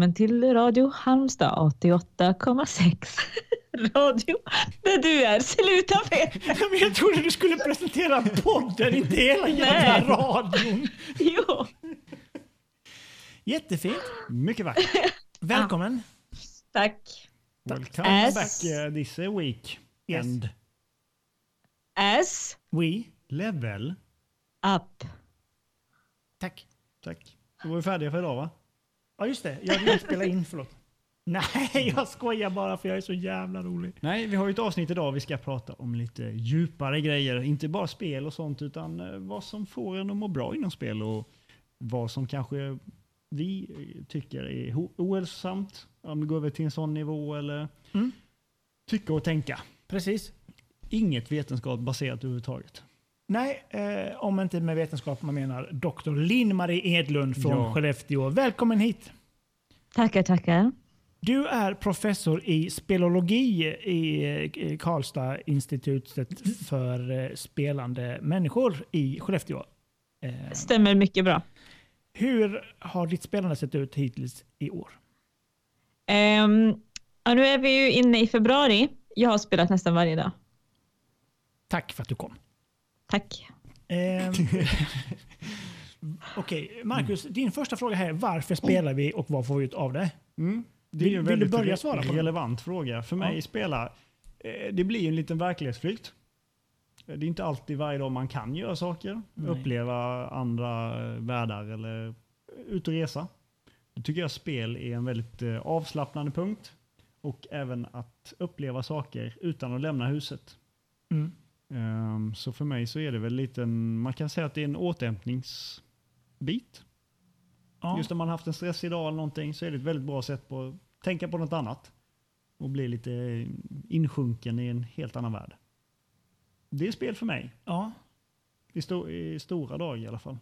välkommen till Radio Halmstad 88,6. Radio där du är. Sluta med! Men jag trodde du skulle presentera podden, inte hela jävla radion. Jo, Jättefint. Mycket vackert. Välkommen. tack. Welcome As- back uh, this uh, week. Yes. And As We. level. up. Tack. Tack. Då var vi färdiga för idag va? Ja, just det. Jag vill spela in, förlåt. Nej, jag skojar bara för jag är så jävla rolig. Nej, vi har ju ett avsnitt idag. Vi ska prata om lite djupare grejer. Inte bara spel och sånt utan eh, vad som får en att må bra inom spel och vad som kanske vi tycker är ohälsosamt. Om vi går över till en sån nivå eller Mm. tycka och tänka. Precis. Inget vetenskapsbaserat överhuvudtaget. Nej, eh, om inte med vetenskap man menar Dr. Linn-Marie Edlund från Ja. Skellefteå. Välkommen hit. Tackar, tackar. Du är professor i spelologi i eh, Karlstad institutet för eh, spelande människor i Skellefteå. Eh, Stämmer mycket bra. Hur har ditt spelande sett ut hittills i år? Ehm, ja, nu är vi ju inne i februari. Jag har spelat nästan varje dag. Tack för att du kom. Tack. Ehm, Okej, Marcus, din första fråga här är varför spelar vi och vad får vi ut av det? Mm. Det Vill- är en vill du väldigt börja svara på den? relevant fråga. För mig Ja. spela, eh, det blir en liten verklighetsflykt. Eh, Det är inte alltid varje dag man kan göra saker, Nej. uppleva andra eh, världar eller eh, ut och resa. Då tycker jag spel är en väldigt eh, avslappnande punkt. Och även att uppleva saker utan att lämna huset. Mm. Ehm, Så för mig så är det väl lite en, man kan säga att det är en återhämtningsbit. Ja. Just när man haft en stressig dag eller någonting så är det ett väldigt bra sätt på att tänka på något annat. Och bli lite insjunken i en helt annan värld. Det är spel för mig. ja. I, sto i stora drag i alla fall.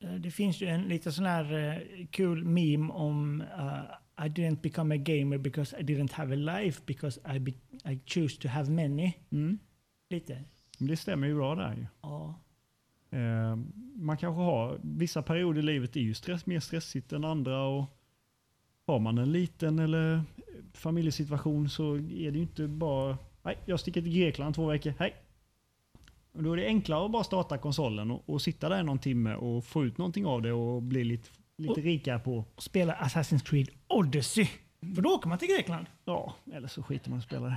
Eh, Det finns ju en lite sån här eh, kul meme om uh, I didn't become a gamer because I didn't have a life because I, be I choose to have many. Mm. Lite. Men det stämmer ju bra där ju. Ja. Eh, man kanske har, vissa perioder i livet är ju stress, mer stressigt än andra. Och har man en liten eller familjesituation så är det ju inte bara, nej jag sticker till Grekland två veckor, hej. Och då är det enklare att bara starta konsolen och, och sitta där någon timme och få ut någonting av det och bli lite, lite Och- rikare på, Och spela Assassin's Creed Odyssey. För då åker man till Grekland. ja, eller så skiter man i att spela det.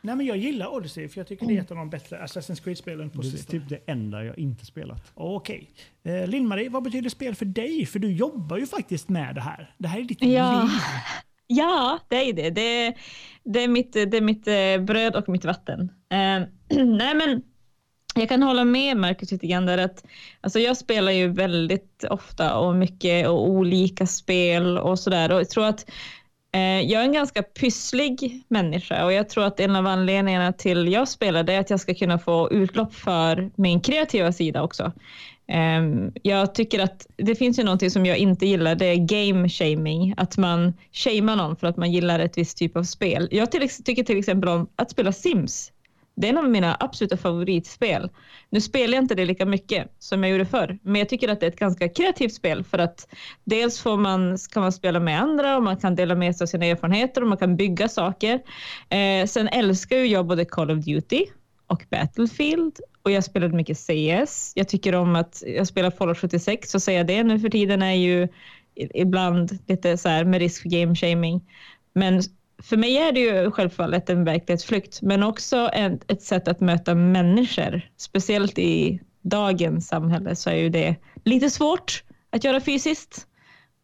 Nej men jag gillar Odyssey för jag tycker det är ett av de bättre Assassin's Creed-spelen på Det är sistone. typ det enda jag inte spelat. Okej. Eh, Linn-Marie, vad betyder spel för dig? För du jobbar ju faktiskt med det här. Det här är ditt Ja. liv. Ja, det är det. Det är, det är, mitt, det är mitt eh, bröd och mitt vatten. Eh, nej, men jag kan hålla med Marcus lite grann där att alltså jag spelar ju väldigt ofta och mycket och olika spel och sådär. Och jag tror att Eh, jag är en ganska pysslig människa och jag tror att en av anledningarna till jag spelar det är att jag ska kunna få utlopp för min kreativa sida också. Ehm, jag tycker att det finns ju någonting som jag inte gillar, det är game shaming. Att man shamear någon för att man gillar ett visst typ av spel. Jag till, tycker till exempel om att spela Sims. Det är en av mina absoluta favoritspel. Nu spelar jag inte det lika mycket som jag gjorde förr, men jag tycker att det är ett ganska kreativt spel för att dels får man, kan man spela med andra och man kan dela med sig av sina erfarenheter och man kan bygga saker. Eh, sen älskar ju jag både Call of Duty och Battlefield och jag spelade mycket CS. Jag tycker om att jag spelar Fallout 76 så säga det nu för tiden är ju ibland lite så här med risk för game shaming. Men för mig är det ju självfallet en verklighetsflykt, men också en, ett sätt att möta människor. Speciellt i dagens samhälle så är ju det lite svårt att göra fysiskt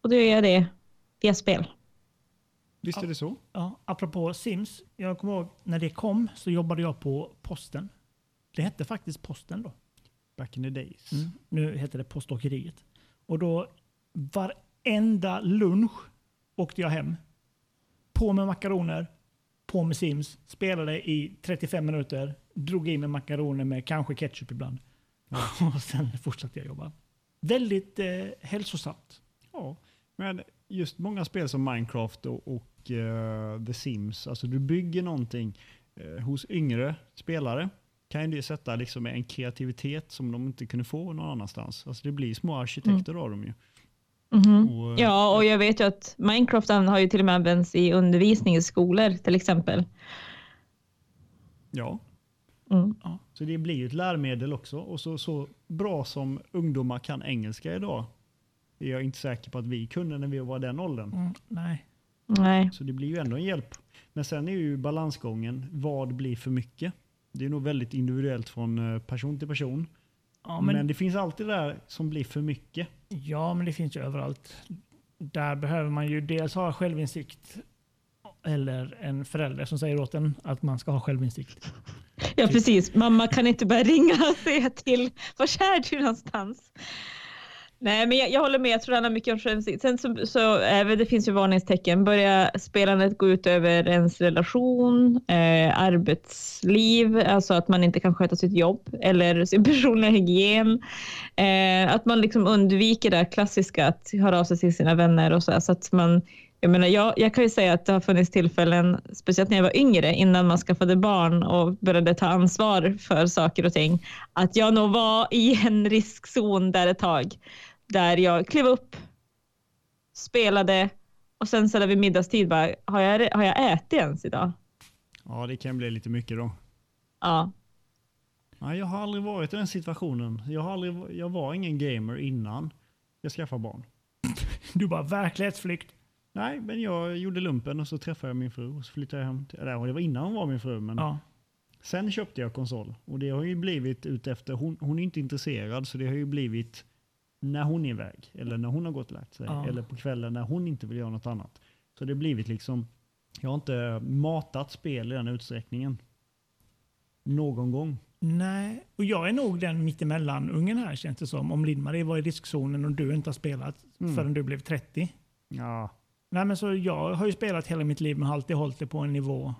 och då gör jag det via spel. Visst är det så? Ja, apropå Sims. Jag kommer ihåg när det kom så jobbade jag på posten. Det hette faktiskt posten då. Back in the days. Nu heter det poståkeriet. Och då varenda lunch åkte jag hem. På med makaroner, på med Sims, spelade i 35 minuter, drog in med makaroner med kanske ketchup ibland. Och sen fortsatte jag jobba. Väldigt eh, hälsosamt. Ja, men just många spel som Minecraft och, och eh, The Sims, alltså du bygger någonting eh, hos yngre spelare kan ju sätta liksom en kreativitet som de inte kunde få någon annanstans. Alltså det blir små arkitekter av dem ju. Mhm. Och, Ja, och jag vet ju att Minecraft har ju till och med använts i undervisning i skolor till exempel. ja. Mm. Ja, så det blir ju ett lärmedel också. Och så, så bra som ungdomar kan engelska idag är jag inte säker på att vi kunde när vi var den åldern. Mm, nej. Nej. Så det blir ju ändå en hjälp. Men sen är ju balansgången, vad blir för mycket? Det är nog väldigt individuellt från eh, person till person. Ja, men, men, det finns alltid det där som blir för mycket ja, men det finns ju överallt. Där behöver man ju dels ha självinsikt eller en förälder som säger åt en att man ska ha självinsikt. Ja, precis. Mamma kan inte bara ringa och säga till. Var är du någonstans? Nej, men jag, jag håller med. Jag tror det handlar mycket om självinsikt. Sen så, så även det finns ju varningstecken. Börjar spelandet gå ut över ens relation, eh, arbetsliv, alltså att man inte kan sköta sitt jobb eller sin personliga hygien. Eh, att man liksom undviker det klassiska att höra av sig till sina vänner och så, här, så att man jag, menar, jag, jag kan ju säga att det har funnits tillfällen, speciellt när jag var yngre, innan man skaffade barn och började ta ansvar för saker och ting, att jag nog var i en riskzon där ett tag, där jag klev upp, spelade och sen så där vid middagstid bara, har jag, har jag ätit ens idag? Ja, det kan bli lite mycket då. Ja. Nej, jag har aldrig varit i den situationen. Jag, har aldrig, jag var ingen gamer innan jag skaffade barn. Du bara verklighetsflykt. Nej, men jag gjorde lumpen och så träffade jag min fru och så flyttade jag hem. Till, eller, det var innan hon var min fru, men Ja. sen köpte jag konsol. Och det har ju blivit utefter, hon, hon är inte intresserad, så det har ju blivit när hon är iväg. Eller när hon har gått och lagt sig. Ja. Eller på kvällen när hon inte vill göra något annat. Så det har blivit liksom, jag har inte matat spel i den utsträckningen. Någon gång. Nej, och jag är nog den mittemellan ungen här känns det som. Om Linn-Marie var i riskzonen och du inte har spelat Mm. förrän du blev 30. Ja, Nej, men så jag har ju spelat hela mitt liv men har alltid hållit det på en nivå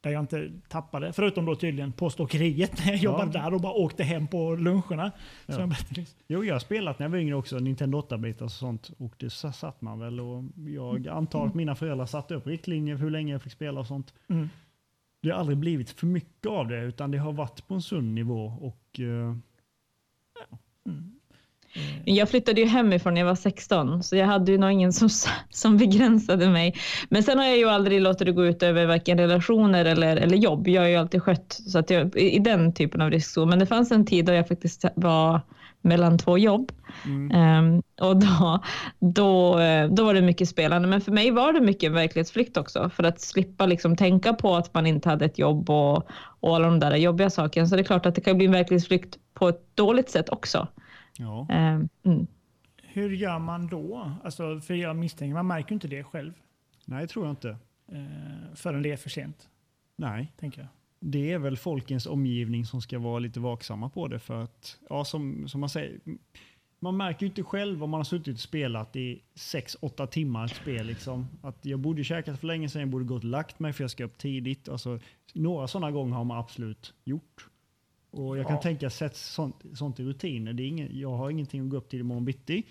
där jag inte tappade. Förutom då tydligen på Stockeriet när jag Ja. jobbade där och bara åkte hem på luncherna. Ja. Som jag berättade nyss. Jo, jag har spelat när jag var yngre också, Nintendo 8-bitar och sånt. Och det sa- satt man väl. Och jag antar att mina föräldrar satte upp riktlinjer för hur länge jag fick spela och sånt. Mm. Det har aldrig blivit för mycket av det, utan det har varit på en sund nivå. Och eh, Jag flyttade ju hemifrån när jag var 16, så jag hade ju nog ingen som, som begränsade mig. Men sen har jag ju aldrig låtit det gå ut över varken relationer eller, eller jobb. Jag har ju alltid skött så att jag, i i den typen av riskzon. Men det fanns en tid då jag faktiskt var mellan två jobb. mm, Ehm, och då, då, eh, då var det mycket spelande. Men för mig var det mycket verklighetsflykt också. För att slippa liksom tänka på att man inte hade ett jobb och, och alla de där jobbiga sakerna. Så det är klart att det kan bli en verklighetsflykt på ett dåligt sätt också. Ja. Ehm, mm. Hur gör man då? Alltså, för jag misstänker, man märker inte det själv Nej, tror jag inte. eh, förrän det är för sent. Nej, Tänker jag. det är väl folkens omgivning som ska vara lite vaksamma på det. För att, ja, som, som man säger, man märker ju inte själv om man har suttit och spelat i 6-8 timmar ett spel. Liksom. Att jag borde käkat för länge sedan, jag borde gått och lagt mig för jag ska upp tidigt. Alltså, några sådana gånger har man absolut gjort. Och jag kan Ja. tänka, sätt sånt, sånt i rutiner. Det är ingen, jag har ingenting att gå upp till imorgon bitti.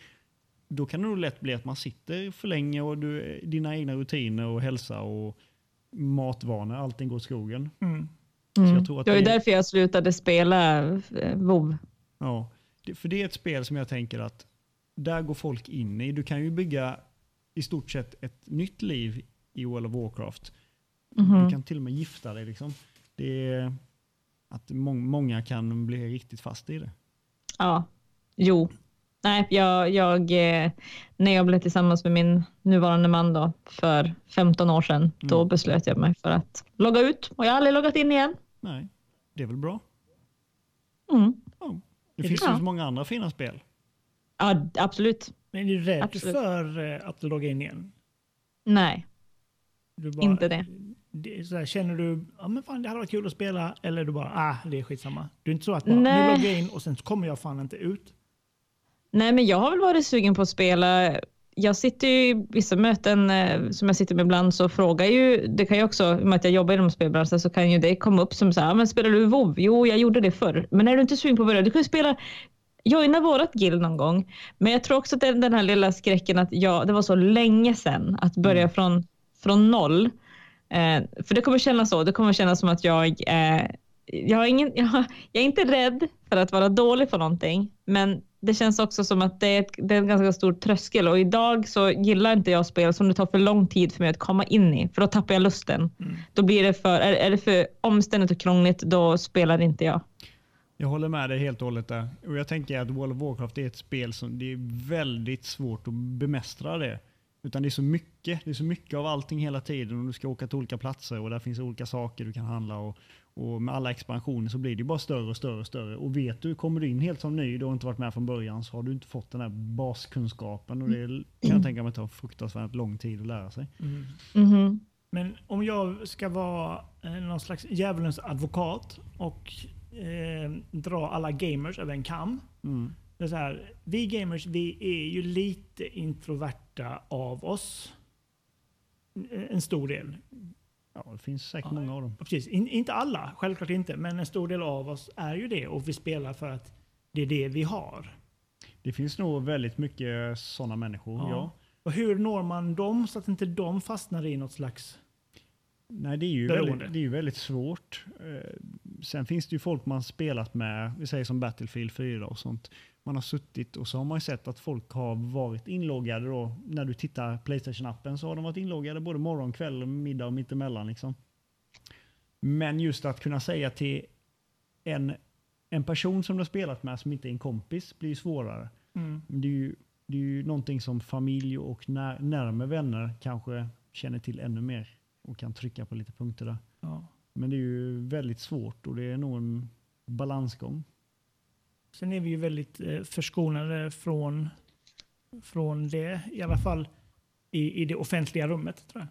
Då kan det nog lätt bli att man sitter för länge och du, dina egna rutiner och hälsa och matvanor, allting går åt skogen. Mm. Mm. jag tror att det var det- därför jag slutade spela eh, WoW. Ja, för det är ett spel som jag tänker att där går folk in i. Du kan ju bygga i stort sett ett nytt liv i World of Warcraft. Mhm. Du kan till och med gifta dig. Liksom. Det är att må många kan bli riktigt fast i det. Ja, jo. Nej, jag, jag, eh, när jag blev tillsammans med min nuvarande man då, för 15 år sedan, då Mm. beslöt jag mig för att logga ut och jag har aldrig loggat in igen. Nej, det är väl bra. Mm. Det Är finns det- ju så många andra fina spel. Ja, absolut. Men är du rädd Absolut. för eh, att logga in igen? Nej, Du bara, inte det. Det så här, känner du ja men fan det hade varit kul att spela eller du bara ah det är skitsamma. Du är inte så att bara, nu loggar jag in och sen kommer jag fan inte ut. Nej, men jag har väl varit sugen på att spela. Jag sitter ju i vissa möten eh, som jag sitter med ibland så frågar ju, det kan ju också, i och med att jag jobbar inom spelbranschen så kan ju det komma upp som så här, "Ah, men spelar du WoW? Jo, jag gjorde det förr. Men är du inte sugen på att börja? Du kan ju spela, joina vårat guild någon gång. Men jag tror också att är den här lilla skräcken att ja, det var så länge sedan att börja från, från noll. Eh, för det kommer kännas så, det kommer kännas som att jag eh, jag, ingen, jag, jag är inte rädd för att vara dålig på någonting, men det känns också som att det är, ett, det är en ganska stor tröskel och idag så gillar inte jag spel som det tar för lång tid för mig att komma in i, för då tappar jag lusten. Mm. Då blir det för, är, är det för omständigt och krångligt, då spelar inte jag. Jag håller med dig helt och hållet där. Och jag tänker att World of Warcraft är ett spel som det är väldigt svårt att bemästra det. Utan det är så mycket, det är så mycket av allting hela tiden och du ska åka till olika platser och där finns olika saker du kan handla och, och med alla expansioner så blir det bara större och större och större. Och vet du, kommer du in helt som ny, du har inte varit med från början, så har du inte fått den här baskunskapen och det kan jag tänka mig tar fruktansvärt lång tid att lära sig. Mm. Mm -hmm. Men om jag ska vara eh, någon slags djävulens advokat och eh, dra alla gamers över en kam. Mm. Det är så här, vi gamers vi är ju lite introverta av oss. En stor del. Ja, det finns säkert ja, många av dem. Precis. In, inte alla, självklart inte. Men en stor del av oss är ju det och vi spelar för att det är det vi har. Det finns nog väldigt mycket sådana människor, ja. ja. Och hur når man dem så att inte de fastnar i något slags Nej, det är ju, väldigt, det är ju väldigt svårt. Eh, sen finns det ju folk man spelat med, vi säger som Battlefield 4 och sånt. Man har suttit och så har man ju sett att folk har varit inloggade då. När du tittar Playstation-appen så har de varit inloggade både morgon, kväll, middag och mittemellan. Liksom. Men just att kunna säga till en, en person som du har spelat med som inte är en kompis blir svårare. Mm. Det, är ju, det är ju någonting som familj och när, närmare vänner kanske känner till ännu mer och kan trycka på lite punkter där. Ja. Men det är ju väldigt svårt och det är nog en balansgång. Sen är vi ju väldigt eh, förskonade från, från det, i alla fall i, i det offentliga rummet. tror jag.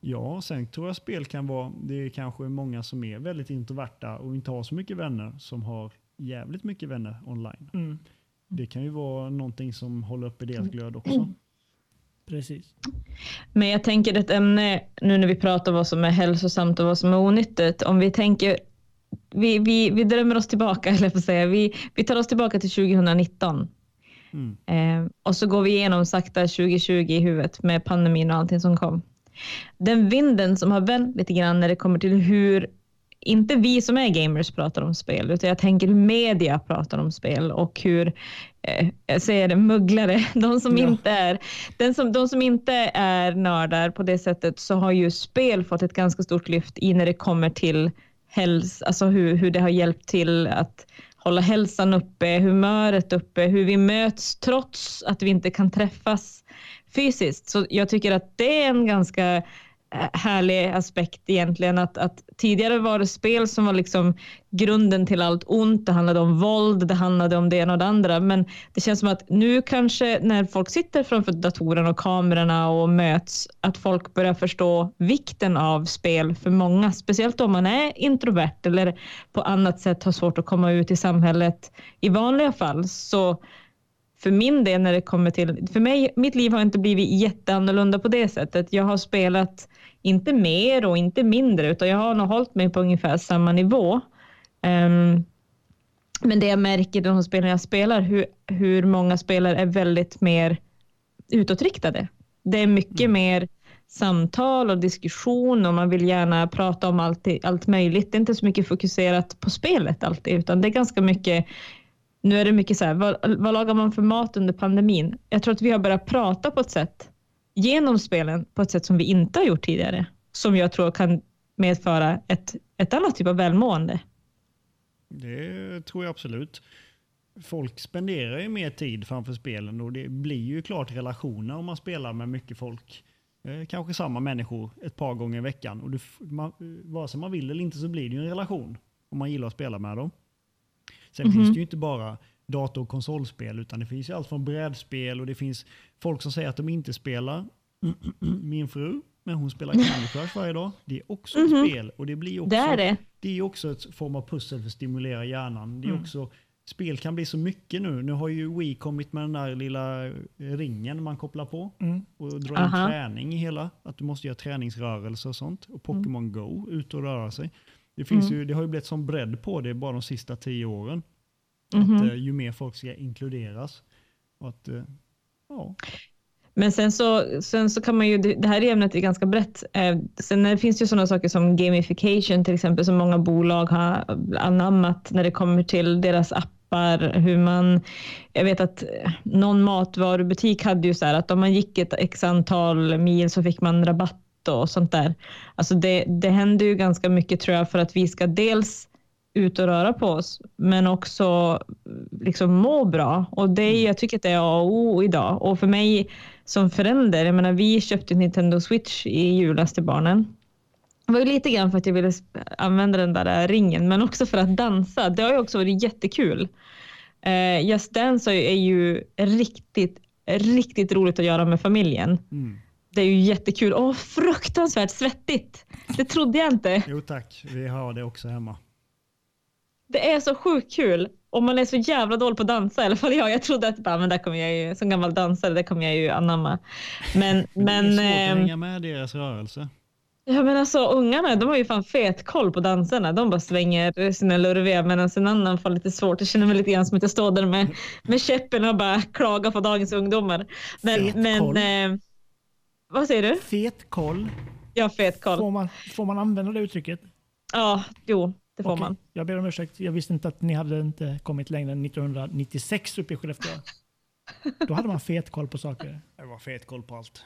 Ja, sen tror jag spel kan vara, det är kanske många som är väldigt introverta och inte har så mycket vänner som har jävligt mycket vänner online. Mm. Det kan ju vara någonting som håller uppe deras glöd också. Precis. Men jag tänker ett ämne nu när vi pratar vad som är hälsosamt och vad som är onyttigt. Om vi tänker, vi, vi, vi drömmer oss tillbaka, eller för säga, vi, vi tar oss tillbaka till 2019. Mm. Eh, och så går vi igenom sakta 2020 i huvudet med pandemin och allting som kom. Den vinden som har vänt lite grann när det kommer till hur inte vi som är gamers pratar om spel, utan jag tänker hur media pratar om spel och hur, eh, jag säger det, mugglare, de som, ja. inte är, den som, de som inte är nördar på det sättet, så har ju spel fått ett ganska stort lyft i när det kommer till häls, alltså hur, hur det har hjälpt till att hålla hälsan uppe, humöret uppe, hur vi möts trots att vi inte kan träffas fysiskt. Så jag tycker att det är en ganska Eh, Eh, härlig aspekt egentligen. Att, att tidigare var det spel som var liksom grunden till allt ont. Det handlade om våld, det handlade om det ena och det andra. Men det känns som att nu kanske när folk sitter framför datorerna och kamerorna och möts, att folk börjar förstå vikten av spel för många. Speciellt om man är introvert eller på annat sätt har svårt att komma ut i samhället i vanliga fall. Så för min del när det kommer till, för mig, mitt liv har inte blivit jätteannorlunda på det sättet. Jag har spelat inte mer och inte mindre, utan jag har nog hållit mig på ungefär samma nivå. Um, men det jag märker de spelen jag spelar, hur, hur många spelare är väldigt mer utåtriktade. Det är mycket mm. mer samtal och diskussion och man vill gärna prata om allt, allt möjligt. Det är inte så mycket fokuserat på spelet alltid, utan det är ganska mycket nu är det mycket så här, vad, vad lagar man för mat under pandemin? Jag tror att vi har börjat prata på ett sätt genom spelen på ett sätt som vi inte har gjort tidigare. Som jag tror kan medföra ett, ett annat typ av välmående. Det tror jag absolut. Folk spenderar ju mer tid framför spelen och det blir ju klart relationer om man spelar med mycket folk. Eh, kanske samma människor ett par gånger i veckan. Och du, man, eh, vare sig man vill eller inte så blir det ju en relation om man gillar att spela med dem. Sen mm -hmm. finns det ju inte bara dator och konsolspel utan det finns ju allt från brädspel och det finns folk som säger att de inte spelar. Min fru, men hon spelar Candy Crush varje dag. Det är också mm -hmm. ett mhm. spel och det blir också, det är det. Det är också ett form av pussel för att stimulera hjärnan. Det är mm. också, spel kan bli så mycket nu. Nu har ju Wii kommit med den där lilla ringen man kopplar på mm. och drar in träning i hela. Att du måste göra träningsrörelser och sånt. Och mm. Pokémon Go, ut och röra sig. Det, finns mm. ju, det har ju blivit som bredd på det bara de sista tio åren. Mm att, uh, ju mer folk ska inkluderas. Att, uh, ja. Men sen så, sen så kan man ju, det här ämnet är ganska brett. Eh, sen det finns ju sådana saker som gamification till exempel som många bolag har anammat när det kommer till deras app appar, hur man... Jag vet att eh, någon matvarubutik hade ju så här att om man gick ett x antal mil så fick man rabatt och sånt där. Alltså det, det händer ju ganska mycket tror jag för att vi ska dels ut och röra på oss, men också liksom må bra. Och det, är- jag tycker att det är A och O idag. Och för mig som förälder, jag menar vi köpte Nintendo Switch i julas till barnen. Det var ju lite grann för att jag ville använda den där ringen, men också för att dansa. Det har ju också varit jättekul. Uh, Just Dance är ju riktigt, riktigt roligt att göra med familjen. Mm. Det är ju jättekul och fruktansvärt svettigt. Det trodde jag inte. Jo tack, vi har det också hemma. Det är så sjukt kul. Och man är så jävla dålig på att dansa. I alla fall jag. Jag trodde att bara, men där kommer jag ju, som gammal dansare, det kommer jag ju anamma. Men, Men, det är svårt att ehm, hänga med deras rörelse. ja, men alltså, ungarna de har ju fan fet koll på danserna. De bara svänger sina lurviga medan en annan får lite svårt. Jag känner mig lite grann som att jag står där med, med käppen och bara klagar på dagens ungdomar. Men, Fet men koll. eh, vad säger du? Fet koll. Har fet koll. Får man, får man använda det uttrycket? Ja, jo, det får Okej, man. Jag ber om ursäkt. Jag visste inte att ni hade inte kommit längre än 1996 uppe i Skellefteå. Då hade man fet koll på saker. Det var fet koll på allt.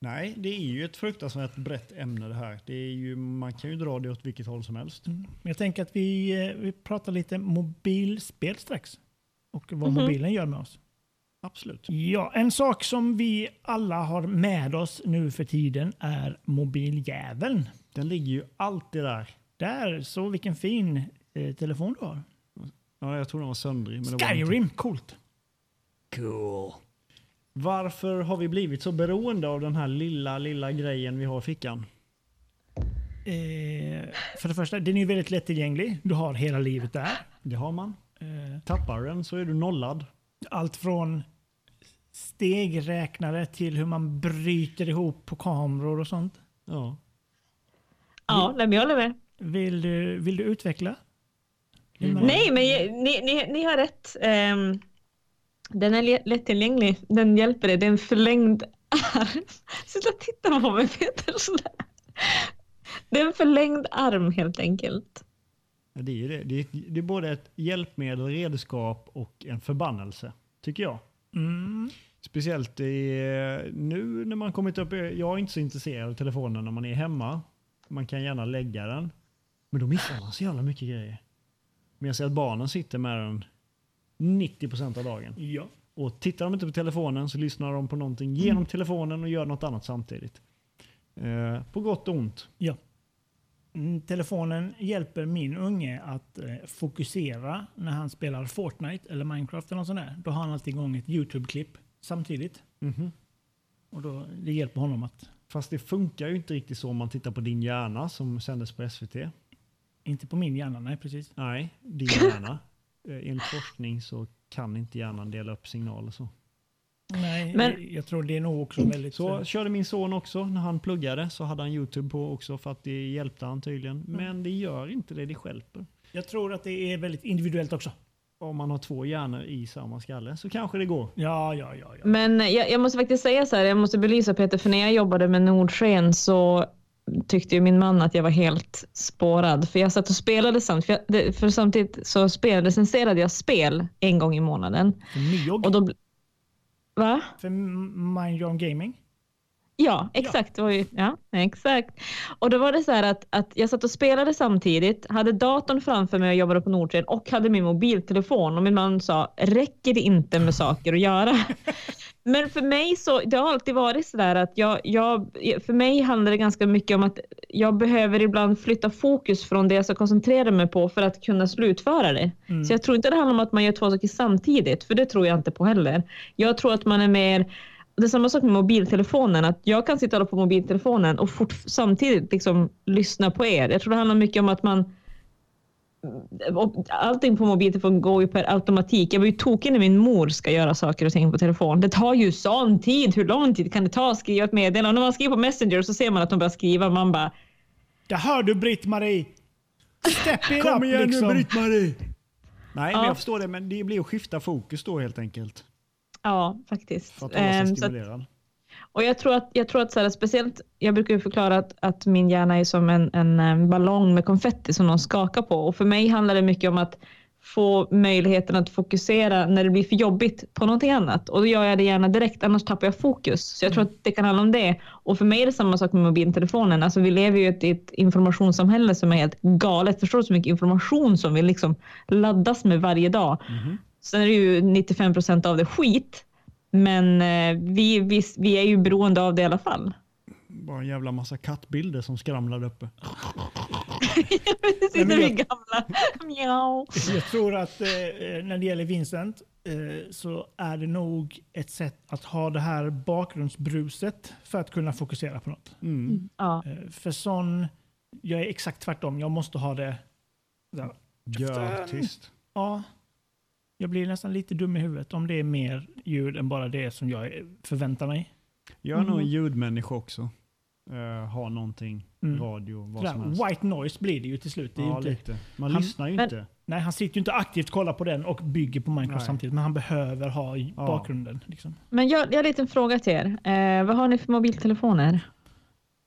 Nej, det är ju ett fruktansvärt brett ämne det här. Det är ju, man kan ju dra det åt vilket håll som helst. Men jag tänker att vi, eh, vi pratar lite mobilspel strax. Och vad Mhm. mobilen gör med oss. Absolut. Ja, en sak som vi alla har med oss nu för tiden är mobiljäveln. Den ligger ju alltid där. Där, så vilken fin eh, telefon du har. Ja, jag tror den var söndrig. Men det var inte. Skyrim, coolt. Cool. Varför har vi blivit så beroende av den här lilla, lilla grejen vi har i fickan? Eh, för det första, den är ju väldigt lättillgänglig. Du har hela livet där. Det har man. Eh, Tappar den så är du nollad. allt från stegräknare till hur man bryter ihop på kameror och sånt. Ja. Ja, nej, men jag håller med. Vill du, vill du utveckla? Mm. Nej, men jag- ni, ni, ni har rätt. Ehm, den är lättillgänglig. Den hjälper dig. Det är en förlängd arm. Sluta titta på mig Peter sådär. Det är en förlängd arm helt enkelt. Ja, Det är ju det. Det är, det är både ett hjälpmedel, redskap och en förbannelse, tycker jag. Mm. Speciellt i, nu när man kommit upp. Jag är inte så intresserad av telefonen när man är hemma. Man kan gärna lägga den. Men då missar man så jävla mycket grejer. Men jag ser att barnen sitter med den 90% av dagen. Ja. Och tittar de inte på telefonen så lyssnar de på någonting genom telefonen och gör något annat samtidigt. Eh, på gott och ont. ja. Mm, Telefonen hjälper min unge att eh, fokusera när han spelar Fortnite eller Minecraft eller något sånt där. Då har han alltid igång ett YouTube-klipp samtidigt. Mhm. Och då, det hjälper honom att, Fast det funkar ju inte riktigt så om man tittar på din hjärna som sändes på SVT. inte på min hjärna, nej precis. Nej, din hjärna. Eh, Enligt forskning så kan inte hjärnan dela upp signaler så. Nej, Men- jag, tror det är nog också väldigt... Så körde min son också när han pluggade så hade han Youtube på också för att det hjälpte han tydligen. Men det gör inte det, det stjälper. Jag tror att det är väldigt individuellt också. Om man har två hjärnor i samma skalle så kanske det går. Ja, ja, ja. ja. Men jag, jag måste faktiskt säga så här, jag måste belysa Peter, för när jag jobbade med Nordsken så tyckte ju min man att jag var helt spårad. För jag satt och spelade samtidigt, för, för samtidigt så spelade, jag spel en gång i månaden. För Och då, va? för Mind Your Own Gaming. Ja, exakt. Ju, ja, exakt. Och då var det så här att, att jag satt och spelade samtidigt, hade datorn framför mig och jobbade på Nordtren och hade min mobiltelefon och min man sa, räcker det inte med saker att göra? Men för mig så, det har alltid varit så där att jag, jag, för mig handlar det ganska mycket om att jag behöver ibland flytta fokus från det jag ska koncentrera mig på för att kunna slutföra det. Mm. Så jag tror inte det handlar om att man gör två saker samtidigt, för det tror jag inte på heller. Jag tror att man är mer det är samma sak med mobiltelefonen, att jag kan sitta och på mobiltelefonen och fort, samtidigt liksom lyssna på er. Jag tror det handlar mycket om att man och allting på mobiltelefon går ju per automatik. Jag blir ju tokig när min mor ska göra saker och ting på telefon. Det tar ju sån tid. Hur lång tid kan det ta att skriva ett meddelande? Och när man skriver på Messenger så ser man att de börjar skriva. Man bara, Där hör du Britt-Marie! Step it Kom up igen liksom. nu Britt-Marie! Nej, Ja. men jag förstår det, men det blir att skifta fokus då helt enkelt. Ja faktiskt. För att hålla sig Ehm, så att- stimulerad. Och jag tror att, jag tror att så här, speciellt, jag brukar ju förklara att, att min hjärna är som en, en, eh, ballong med konfetti som någon skakar på. Och för mig handlar det mycket om att få möjligheten att fokusera när det blir för jobbigt på någonting annat. Och då gör jag det gärna direkt, annars tappar jag fokus. Så jag tror att det kan handla om det. Och för mig är det samma sak med mobiltelefonen. Alltså vi lever ju i ett informationssamhälle som är helt galet. Förstår du så mycket information som vi liksom laddas med varje dag? Sen är det ju 95 procent av det skit. Men eh, vi, vi, vi är ju beroende av det i alla fall. Bara en jävla massa kattbilder som skramlar där uppe. Sitter men vi jag- gamla. Mjau. Jag tror att eh, när det gäller Vincent eh, så är det nog ett sätt att ha det här bakgrundsbruset för att kunna fokusera på något. Mm. Ja. Eh, för sån, jag är exakt tvärtom. Jag måste ha det. Gör tyst. Ja, jag blir nästan lite dum i huvudet om det är mer ljud än bara det som jag förväntar mig. Jag är nog en Mm. ljudmänniska också. Uh, ha någonting, Mm. radio, vad som helst. white noise blir det ju till slut. Det är ju Ja, inte, lite. Man Han- lyssnar ju Men- inte. nej, han sitter ju inte aktivt och kollar på den och bygger på Minecraft Nej. samtidigt, men han behöver ha i Ja. bakgrunden. Liksom. Men jag, jag har en liten fråga till er. Eh, vad har ni för mobiltelefoner?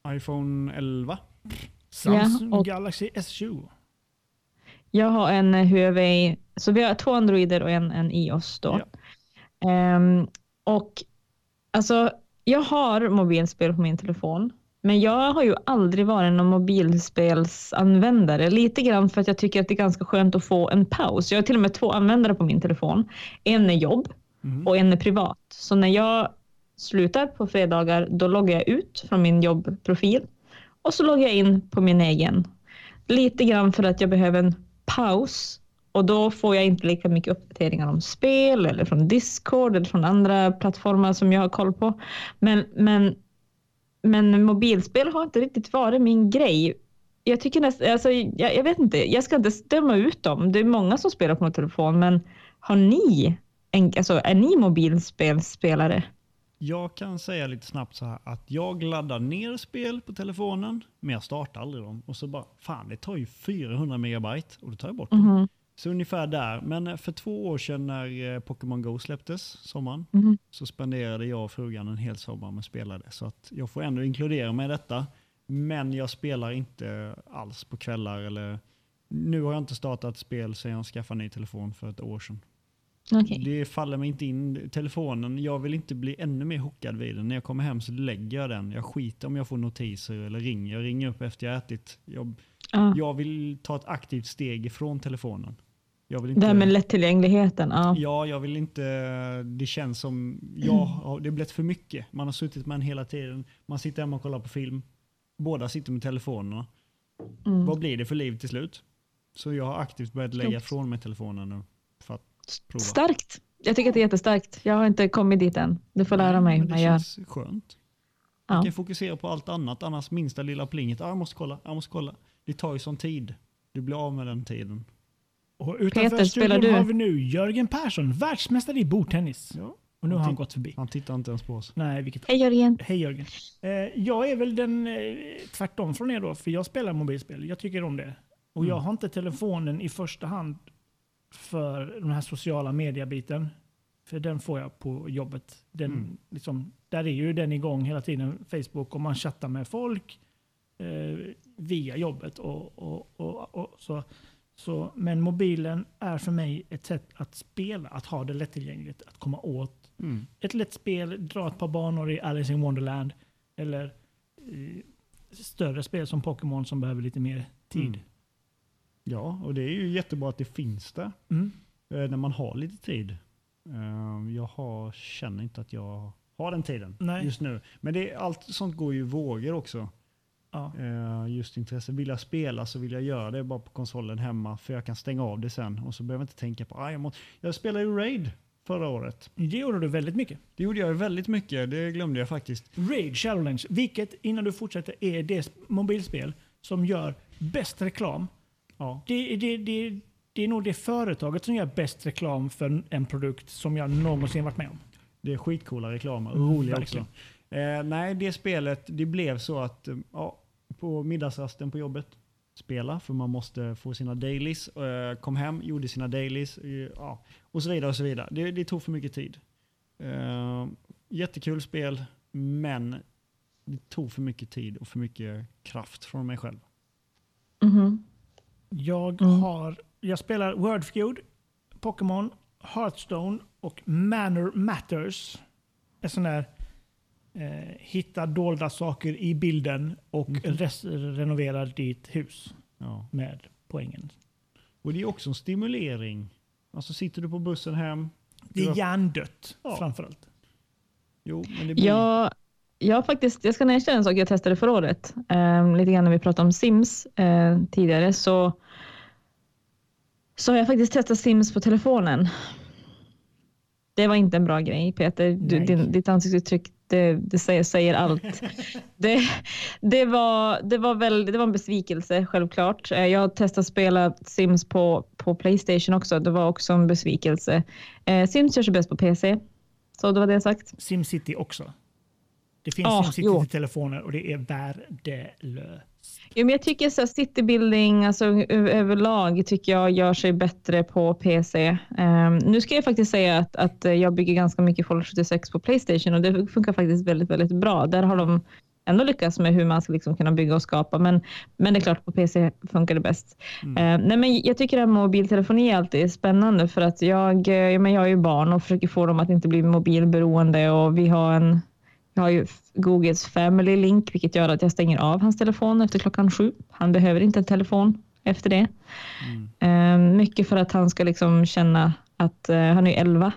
iPhone 11. Samsung och- Galaxy S20. Jag har en Huawei, så vi har två Androider och en, en iOS då. Ehm, och alltså, jag har mobilspel på min telefon, men jag har ju aldrig varit någon mobilspelsanvändare. Lite grann för att jag tycker att det är ganska skönt att få en paus. Jag har till och med två användare på min telefon. En är jobb Mhm. och en är privat. Så när jag slutar på fredagar, då loggar jag ut från min jobbprofil och så loggar jag in på min egen. Lite grann för att jag behöver en paus och då får jag inte lika mycket uppdateringar om spel eller från Discord eller från andra plattformar som jag har koll på. Men, men, men mobilspel har inte riktigt varit min grej. Jag tycker nästan, alltså, jag, jag vet inte, jag ska inte döma ut dem. Det är många som spelar på min telefon, men har ni, en, alltså, är ni mobilspelspelare? Jag kan säga lite snabbt så här att jag laddar ner spel på telefonen, men jag startar aldrig dem. Och så bara, fan det tar ju 400 megabyte och då tar jag bort dem. Mhm, Så ungefär där. Men eh, för två år sedan när eh, Pokémon Go släpptes, sommaren, mhm. så spenderade jag och frugan en hel sommar med spelade. Så att jag får ändå inkludera mig i detta. Men jag spelar inte alls på kvällar eller... Nu har jag inte startat spel sedan jag skaffade ny telefon för ett år sedan. Okej. Det faller mig inte in. Telefonen, jag vill inte bli ännu mer hookad vid den. När jag kommer hem så lägger jag den. Jag skiter om jag får notiser eller ringer. Jag ringer upp efter jag ätit. Jag, Ja. jag vill ta ett aktivt steg ifrån telefonen. Jag vill Det här med inte, lättillgängligheten. Ja. ja, jag vill inte... Det känns som... Jag det har blivit för mycket. Man har suttit med den hela tiden. Man sitter hemma och kollar på film. Båda sitter med telefonerna. Mm. Vad blir det för liv till slut? Så jag har aktivt börjat lägga Klokt. ifrån mig telefonen nu. Prova. Starkt. Jag tycker att det är jättestarkt. Jag har inte kommit dit än. Du får lära mig men hur Det man gör. känns skönt. Ja. Man kan fokusera på allt annat, annars minsta lilla plinget. Ah, jag måste kolla, jag måste kolla. Det tar ju sån tid. Du blir av med den tiden. Och utanför Peter, spelar du? har vi nu Jörgen Persson, världsmästare i bordtennis. Ja. Och nu har han gått förbi. Han tittar inte ens på oss. Nej, vilket... Hej Jörgen. Hej Jörgen. Eh, jag är väl den eh, tvärtom från er då, för jag spelar mobilspel. Jag tycker om det. Och jag Mm. har inte telefonen i första hand för den här sociala media-biten. För den får jag på jobbet. Den, Mm. liksom, där är ju den igång hela tiden, Facebook, och man chattar med folk eh, via jobbet. Och, och, och, och, så, så, men mobilen är för mig ett sätt att spela, att ha det lättillgängligt, att komma åt Mm. ett lätt spel, dra ett par banor i Alice in Wonderland eller eh, större spel som Pokémon som behöver lite mer tid. Mm. Ja, och det är ju jättebra att det finns där. Mm. eh, När man har lite tid. Eh, Jag har, känner inte att jag har den tiden Nej. just nu. Men det, allt sånt går ju i vågor också. Ja. Eh, just intresse. Vill jag spela så vill jag göra det bara på konsolen hemma för jag kan stänga av det sen och så behöver jag inte tänka på ah, jag, jag spelade ju Raid förra året. Det gjorde du väldigt mycket. Det gjorde jag väldigt mycket, det glömde jag faktiskt. Raid Shadowlands, vilket innan du fortsätter är det sp- mobilspel som gör bäst reklam. Ja. Det, det, det, det är nog det företaget som gör bäst reklam för en produkt som jag någonsin varit med om. Det är skitcoola reklamer, Mm, roliga också. Eh, nej, det spelet, det blev så att eh, ja, på middagsrasten på jobbet spela, för man måste få sina dailies. Eh, kom hem, gjorde sina dailies eh, ja, och så vidare. och så vidare. Det, det tog för mycket tid. Eh, jättekul spel, men det tog för mycket tid och för mycket kraft från mig själv. Mhm. Jag Mm. har jag spelar Wordfeud, Pokémon, Hearthstone och Manor Matters. En sån där eh, hitta dolda saker i bilden och res- renovera ditt hus Ja. med poängen. Och det är också en stimulering. Alltså sitter du på bussen hem. Det är hjärndött Ja. framförallt. Jo, men det blir... Jag, jag, faktiskt, jag ska erkänna en sak jag testade förra året. Eh, lite grann när vi pratade om Sims eh, tidigare. Så, så har jag faktiskt testat Sims på telefonen. Det var inte en bra grej Peter. Du, din, ditt ansiktsuttryck det, det säger, säger allt. det, det, var, det, var väl, det var en besvikelse självklart. Eh, Jag har testat spela Sims på, på Playstation också. Det var också en besvikelse. Eh, Sims körs bäst på PC. Så det var det sagt. Simcity också. Det finns jo. till telefoner och det är värdelöst. Jo, men jag tycker så citybuilding alltså, överlag tycker jag gör sig bättre på PC. Ehm, nu ska jag faktiskt säga att, att jag bygger ganska mycket Fallout 76 på Playstation och det funkar faktiskt väldigt, väldigt bra. Där har de ändå lyckats med hur man ska liksom kunna bygga och skapa. Men, men det är klart, på PC funkar det bäst. Ehm, nej, men jag tycker att mobiltelefoni är alltid spännande för att jag, eh, men jag är ju barn och försöker få dem att inte bli mobilberoende och vi har en jag har ju Googles Family Link, vilket gör att jag stänger av hans telefon efter klockan sju. Han behöver inte en telefon efter det. Eh, mycket för att han ska liksom känna att eh, han är 11.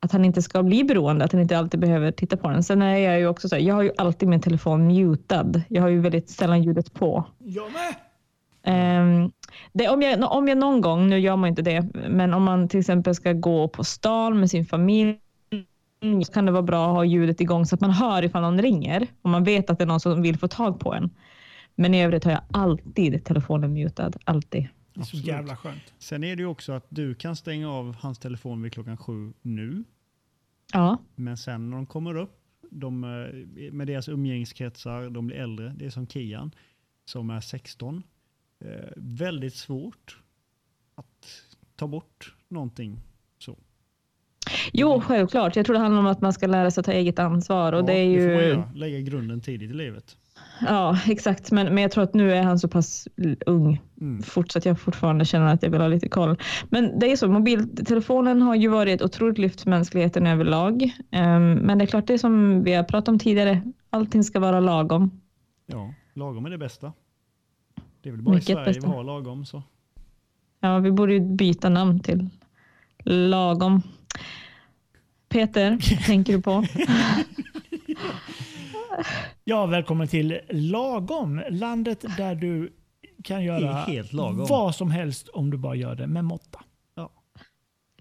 Att han inte ska bli beroende, att han inte alltid behöver titta på den. Sen är jag ju också så här, jag har ju alltid min telefon mutad. Jag har ju väldigt sällan ljudet på. Jag med! Ehm, det, om, jag, om jag någon gång, nu gör man inte det, men om man till exempel ska gå på stan med sin familj så kan det vara bra att ha ljudet igång så att man hör ifall någon ringer och man vet att det är någon som vill få tag på en. Men i övrigt har jag alltid telefonen mutad. Alltid. Det är så jävla skönt. Sen är det ju också att du kan stänga av hans telefon vid klockan sju nu. Ja, Men sen när de kommer upp, de, eh, med deras umgängeskretsar, de blir äldre. Det är som Kian som är 16. Eh, väldigt svårt att ta bort någonting. Så. Jo självklart. Jag tror det handlar om att man ska lära sig att ta eget ansvar och Ja, det är får man ju. göra. Lägga grunden tidigt i livet. Ja, exakt. Men, men jag tror att nu är han så pass ung Mm. fortsatt jag fortfarande känner att jag vill ha lite koll. Men det är så, mobiltelefonen har ju varit ett otroligt lyft för mänskligheten överlag. Ehm, men det är klart, det är som vi har pratat om tidigare, allting ska vara lagom. Ja, lagom är det bästa. Det är väl bara Mycket i Sverige bästa. vi har lagom. Så. Ja, vi borde ju byta namn till lagom. Peter, tänker du på? Ja, välkommen till Lagom. Landet där du kan göra är helt lagom. vad som helst om du bara gör det med måtta.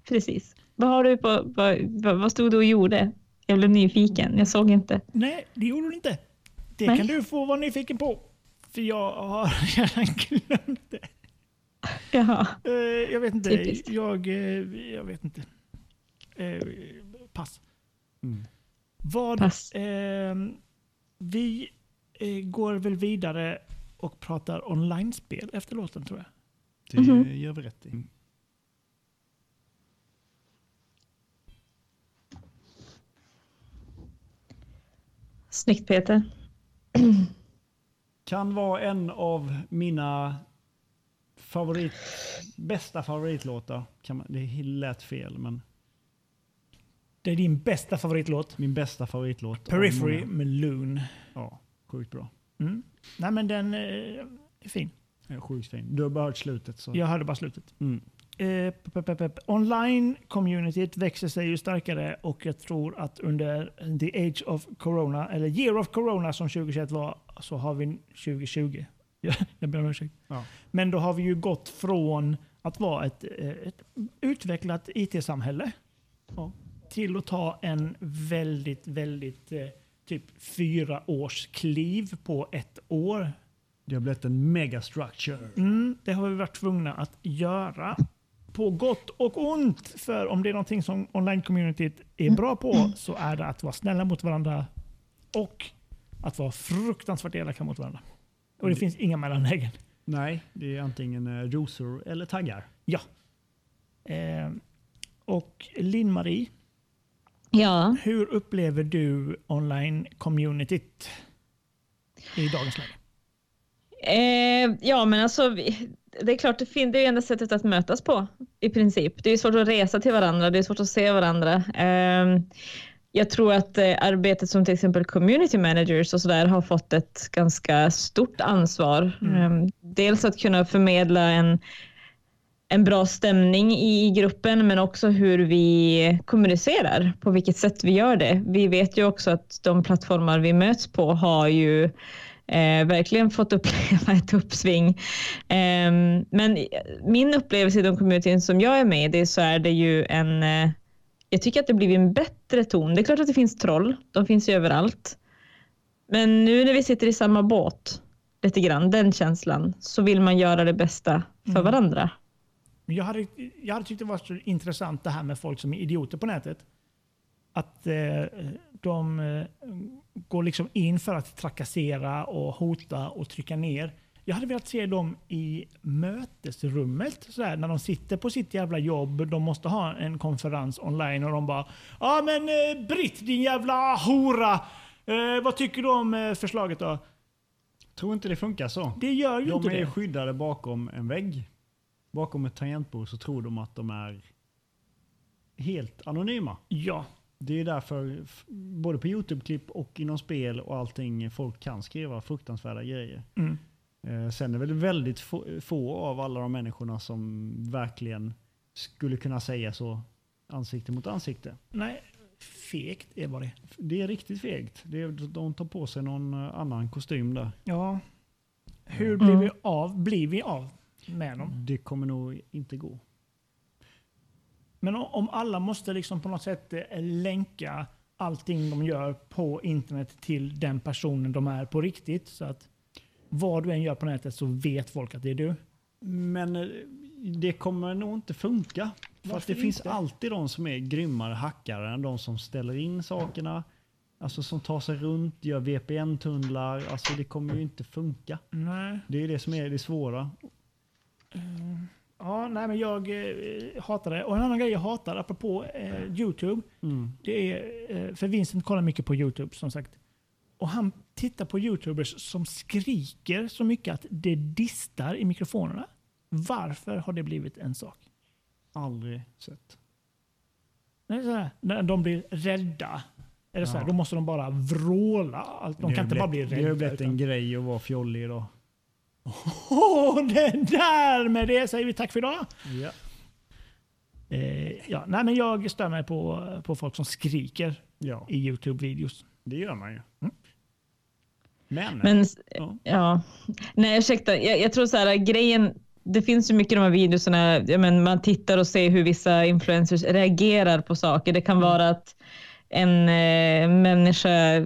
Precis. Vad har du på, vad, vad, stod du och gjorde? Jag blev nyfiken, jag såg inte. Nej, det gjorde du inte. Det Nej. kan du få vara nyfiken på. För jag har redan glömt det. Jaha. Eh, jag vet inte. Typiskt. Jag, eh, jag vet inte. Pass. Mm. Vad, Pass. Eh, vi eh, går väl vidare och pratar online-spel efter låten tror jag. Det Mhm. gör vi rätt i. Snyggt Peter. Kan vara en av mina favorit, bästa favoritlåtar. Kan man, det lät fel, men Det är din bästa favoritlåt. min bästa favoritlåt. av Periphery med Loon. Ja, sjukt bra. Mm. Nej men den eh, är fin. Ja, sjukt fin. Du har bara hört slutet. Så. Jag hörde bara slutet. Mm. Eh. Online-communityt växer sig ju starkare och jag tror att under the age of corona, eller year of corona som 2021 var, så har vi 2020. Ja, jag ber om ursäkt. Ja. Men då har vi ju gått från att vara ett, eh, ett utvecklat IT-samhälle Ja. Till att ta en väldigt, väldigt eh, typ fyra års kliv på ett år. Det har blivit en megastructure. Mm, det har vi varit tvungna att göra. På gott och ont. För om det är någonting som online-communityt är bra på så är det att vara snälla mot varandra och att vara fruktansvärt elaka mot varandra. Och det finns inga mellanlägen. Nej, det är antingen eh, rosor eller taggar. Ja. Eh, och Linn-Marie, Ja, hur upplever du online-communityt i dagens läge? eh, ja men alltså det är klart, det, är enda sättet att mötas på i princip. Det är svårt att resa till varandra, det är svårt att se varandra. Ehm, jag tror att eh, arbetet som till exempel community managers och sådär har fått ett ganska stort ansvar. Ehm, dels att kunna förmedla en, en bra stämning i gruppen, men också hur vi kommunicerar, på vilket sätt vi gör det. Vi vet ju också att de plattformar vi möts på har ju eh, verkligen fått uppleva ett uppsving. Eh, men min upplevelse i de communityn som jag är med i så är det ju en eh, jag tycker att det blivit en bättre ton. Det är klart att det finns troll. De finns ju överallt. Men nu när vi sitter i samma båt, lite grann, den känslan, så vill man göra det bästa för varandra. Men Jag hade, jag hade tyckt det var så intressant det här med folk som är idioter på nätet. Att eh, de eh, går liksom in för att trakassera och hota och trycka ner. Jag hade velat se dem i mötesrummet, sådär, när de sitter på sitt jävla jobb. De måste ha en konferens online och de bara Ja men eh, Britt din jävla hora! Eh, vad tycker du om eh, förslaget då? Tror inte det funkar så. Det gör ju De inte är det. skyddade bakom en vägg. Bakom ett tangentbord så tror de att de är helt anonyma. Ja. Det är därför, både på YouTube-klipp och inom spel och allting, folk kan skriva fruktansvärda grejer. Mm. Eh, sen är det väl väldigt få, få av alla de människorna som verkligen skulle kunna säga så ansikte mot ansikte. Nej, fegt är vad det är. Det är riktigt fegt. Det är, de tar på sig någon annan kostym där. Ja. Hur Mm. blir vi av? Blir vi av med dem? Det kommer nog inte gå. Men om alla måste liksom på något sätt eh, länka allting de gör på internet till den personen de är på riktigt. Så att vad du än gör på nätet så vet folk att det är du. Men eh, det kommer nog inte funka. För att det finns inte? alltid de som är grymmare hackare än de som ställer in sakerna. Alltså som tar sig runt, gör VPN-tunnlar. Alltså det kommer ju inte funka. Nej. Det är det som är det svåra. Ja, nej men jag eh, hatar det. Och en annan grej jag hatar, apropå eh, YouTube, Mm. det är, eh, för Vincent kollar mycket på YouTube som sagt. Och han tittar på YouTubers som skriker så mycket att det distar i mikrofonerna. Varför har det blivit en sak? Aldrig sett. Är så här, när de blir rädda. Är det så här, Ja. då måste de bara vråla. Allt- De kan inte bara bli Det har rädda. blivit en utan- grej att vara fjollig idag. Åh, det där med det säger vi tack för idag. Ja. Eh, ja, nej, men jag stör mig på, på folk som skriker ja, i YouTube-videos. det gör man ju. Mm. Men, Men Ja. ja, nej ursäkta, jag, jag tror så här grejen, det finns ju mycket i de här videorna, men man tittar och ser hur vissa influencers reagerar på saker. Det kan vara att en eh, människa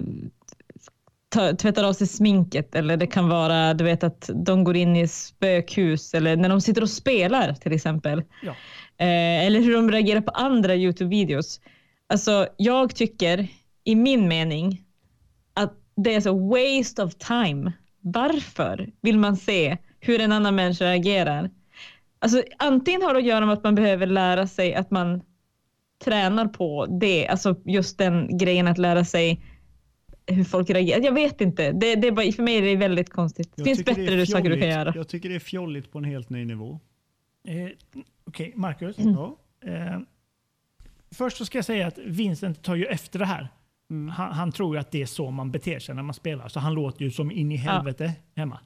ta, tvättar av sig sminket eller det kan vara du vet att de går in i spökhus eller när de sitter och spelar till exempel. Ja. Eh, eller hur de reagerar på andra Youtube-videos. Alltså jag tycker i min mening att det är så waste of time. Varför vill man se hur en annan människa reagerar? Alltså, antingen har det att göra med att man behöver lära sig att man tränar på det, alltså just den grejen att lära sig hur folk reagerar. Jag vet inte. Det, det är bara, för mig är det väldigt konstigt. Det jag finns tycker det bättre saker du kan göra. Jag tycker det är fjolligt på en helt ny nivå. Eh, Okej, Marcus. Ja. Eh, först så ska jag säga att Vincent tar ju efter det här. Mm. Han, han tror ju att det är så man beter sig när man spelar. Så han låter ju som in i helvete hemma.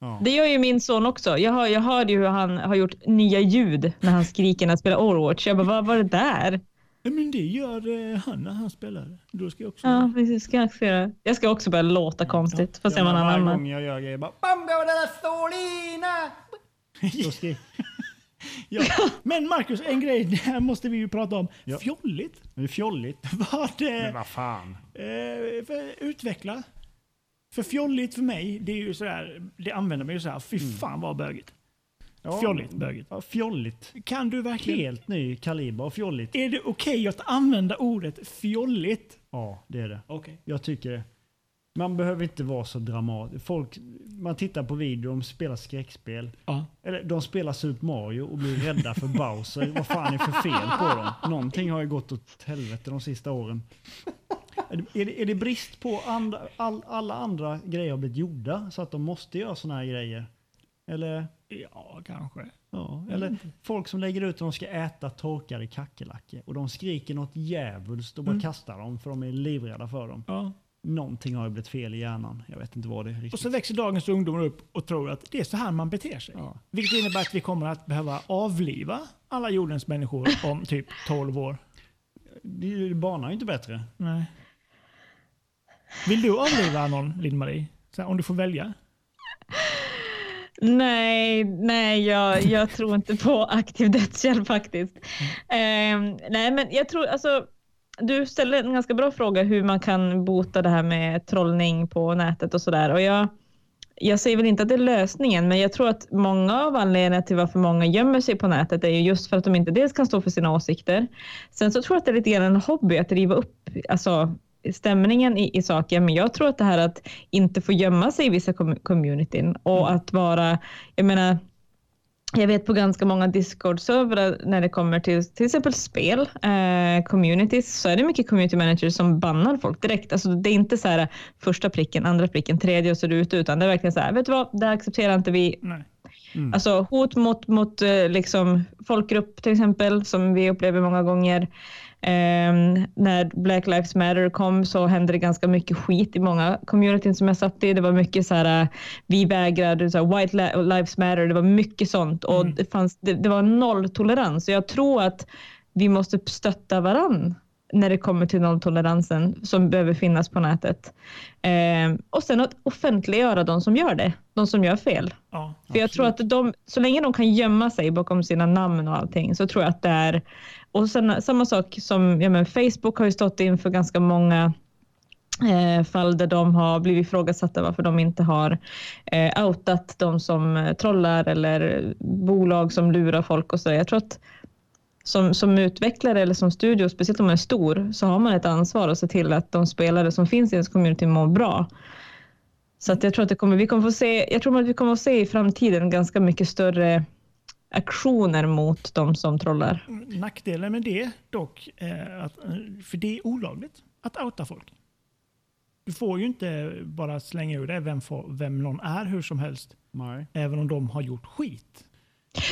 Ja. Det gör ju min son också. Jag, hör, jag hörde ju hur han har gjort nya ljud när han skriker när han spelar Overwatch. Jag bara, vad var det där? Men det gör eh, han när han spelar. Då ska jag också... Ja, precis. Ska jag, också göra. jag ska också börja låta konstigt. Får se men någon varje annan. gång jag gör grejer bara där Stålina! Så skri- Ja. Men Marcus, en grej det här måste vi ju prata om. Ja. Fjolligt? Fjolligt. Vad Men det... vad fan. Eh, för, utveckla. För fjolligt för mig, det är ju sådär, det använder man ju såhär, fy fan vad bögigt. Ja, Fjolligt, bögigt. Ja, fjolligt. Kan du verkligen... Helt ny kaliber av fjolligt. Är det okej att använda ordet fjolligt? Ja, det är det. Okej. Jag tycker det. Man behöver inte vara så dramatisk. Folk, man tittar på video, de spelar skräckspel. Ja. Eller de spelar Super Mario och blir rädda för Bowser. Vad fan är för fel på dem? Någonting har ju gått åt helvete de sista åren. Är det, är det, är det brist på andra, all, alla andra grejer har blivit gjorda så att de måste göra såna här grejer? Eller? Ja, kanske. Ja, eller folk som lägger ut att de ska äta torkade kackerlackor och de skriker något djävulskt och bara Mm. kastar dem för de är livrädda för dem. Ja. Någonting har ju blivit fel i hjärnan. Jag vet inte vad det är riktigt. Och så växer dagens ungdomar upp och tror att det är så här man beter sig. Ja. Vilket innebär att vi kommer att behöva avliva alla jordens människor om typ 12 år. Det banar ju inte bättre. Nej. Vill du avliva någon, Linn-Marie? Om du får välja? Nej, nej jag, jag tror inte på aktiv dödshjälp faktiskt. Eh, nej, men jag tror alltså du ställde en ganska bra fråga hur man kan bota det här med trollning på nätet och sådär. Och jag, jag säger väl inte att det är lösningen, men jag tror att många av anledningarna till varför många gömmer sig på nätet är ju just för att de inte dels kan stå för sina åsikter. Sen så tror jag att det är lite grann en hobby att riva upp alltså, stämningen i, i saken. Men jag tror att det här att inte få gömma sig i vissa com- communityn och att vara, jag menar, jag vet på ganska många Discord-servrar när det kommer till till exempel spel, eh, communities, så är det mycket community managers som bannar folk direkt. Alltså, det är inte så här första pricken, andra pricken, tredje och så är det ute, utan det är verkligen så här, vet du vad, det här accepterar inte vi. Nej. Alltså hot mot, mot eh, liksom, folkgrupp till exempel, som vi upplever många gånger. Ehm, när Black Lives Matter kom så hände det ganska mycket skit i många communityn som jag satt i. Det var mycket så här, eh, vi vägrade, så här, White Li- Lives Matter, det var mycket sånt och Mm. det, fanns, det, det var nolltolerans. Så jag tror att vi måste stötta varann när det kommer till nolltoleransen som behöver finnas på nätet. Ehm, och sen att offentliggöra de som gör det, de som gör fel. Ja. För jag tror att de, så länge de kan gömma sig bakom sina namn och allting så tror jag att det är... Och sen, samma sak som ja, men Facebook har ju stått inför ganska många eh, fall där de har blivit ifrågasatta varför de inte har eh, outat de som eh, trollar eller bolag som lurar folk och så. Jag tror att som, som utvecklare eller som studio, speciellt om man är stor, så har man ett ansvar att se till att de spelare som finns i ens community mår bra. Så att jag tror att det kommer, vi kommer få se, jag tror att vi kommer att se i framtiden ganska mycket större aktioner mot de som trollar. Nackdelen med det dock, är att, eh, för det är olagligt att outa folk. Du får ju inte bara slänga ur det vem, får, vem någon är hur som helst, Nej. även om de har gjort skit.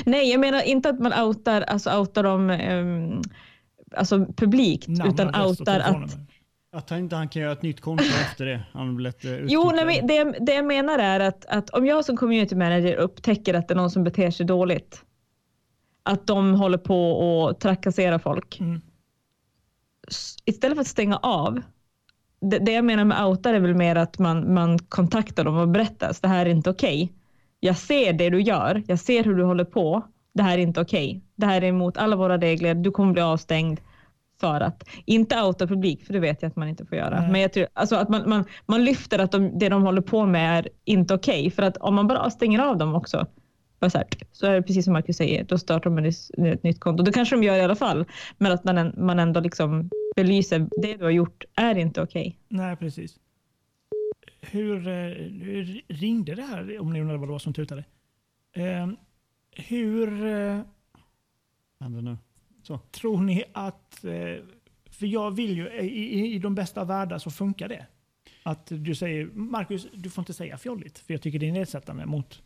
Nej, jag menar inte att man outar, alltså outar dem um, alltså publikt, Namn, utan outar att. Att han inte han kan göra ett nytt konto efter det. Han blivit uh, Jo, nej, men det, det jag menar är att, att om jag som community manager upptäcker att det är någon som beter sig dåligt, att de håller på och trakasserar folk, Mm. istället för att stänga av, det, det jag menar med outar är väl mer att man, man kontaktar dem och berättar att det här är inte okej. Jag ser det du gör, jag ser hur du håller på, det här är inte okej. Det här är emot alla våra regler, du kommer bli avstängd för att, inte outa publik, för det vet jag att man inte får göra. Nej. Men jag tror, alltså att man, man, man lyfter att de, det de håller på med är inte okej. För att om man bara stänger av dem också, så, här, så är det precis som Marcus säger, då startar man ett nytt konto. Det kanske de gör i alla fall, men att man, man ändå liksom belyser, det du har gjort är inte okej. Nej, precis. Hur, eh, hur ringde det här, om ni undrar vad det var som tutade? Eh, hur eh, Händer nu. tror ni att... Eh, för jag vill ju, i, i, de bästa världar så funkar det. Att du säger, Marcus, du får inte säga fjolligt, för jag tycker det är nedsättande mot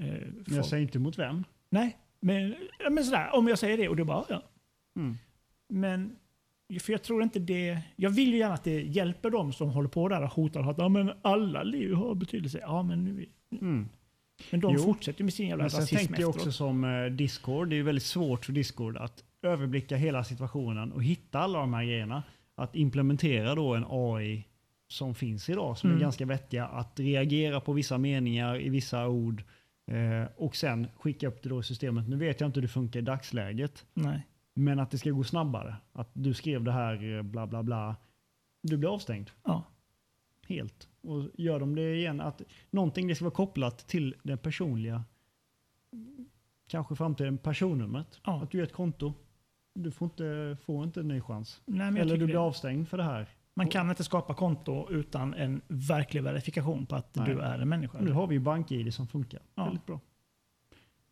eh, folk. jag säger inte mot vem. Nej, men, men sådär, om jag säger det och du bara, ja. Mm. Men, för jag tror inte det... Jag vill ju gärna att det hjälper dem som håller på där och hotar hatar. Ja, men alla liv har betydelse. Ja, men, nu, Mm. men de Jo. fortsätter med sin jävla Men sen rasism tänker jag efteråt. också som eh, Discord, det är väldigt svårt för Discord att överblicka hela situationen och hitta alla de här grejerna. Att implementera då en AI som finns idag som Mm. är ganska vettiga. Att reagera på vissa meningar i vissa ord eh, och sen skicka upp det då i systemet. Nu vet jag inte hur det funkar i dagsläget. Nej. Men att det ska gå snabbare. Att du skrev det här eh, bla bla bla. Du blir avstängd Ja. helt. Och gör de det igen, att någonting det ska vara kopplat till den personliga, kanske framtiden personnumret. Ja. Att du gör ett konto. Du får inte, får inte en ny chans. Nej, Eller du blir det. avstängd för det här. Man kan inte skapa konto utan en verklig verifikation på att Nej. du är en människa. Nu har vi ju BankID som funkar. Ja. Väldigt bra.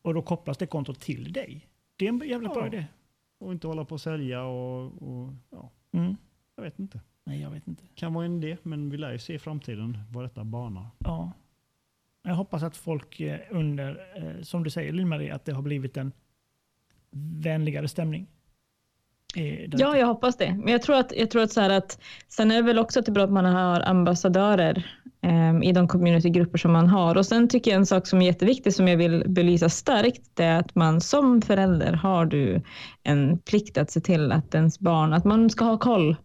Och då kopplas det kontot till dig. Det är en jävla bra Ja. idé. Och inte hålla på och sälja och, och ja, Mm. jag vet inte. Nej, jag vet inte. Kan vara en idé, men vi lär ju se i framtiden vad detta banar. Ja. Jag hoppas att folk eh, under, eh, som du säger Lill-Marie, att det har blivit en vänligare stämning. Eh, Ja, jag hoppas det. Men jag tror att, jag tror att, så att sen är det väl också att det är bra att man har ambassadörer em, i de communitygrupper som man har. Och sen tycker jag en sak som är jätteviktig som jag vill belysa starkt, det är att man som förälder har du en plikt att se till att ens barn, att man ska ha koll.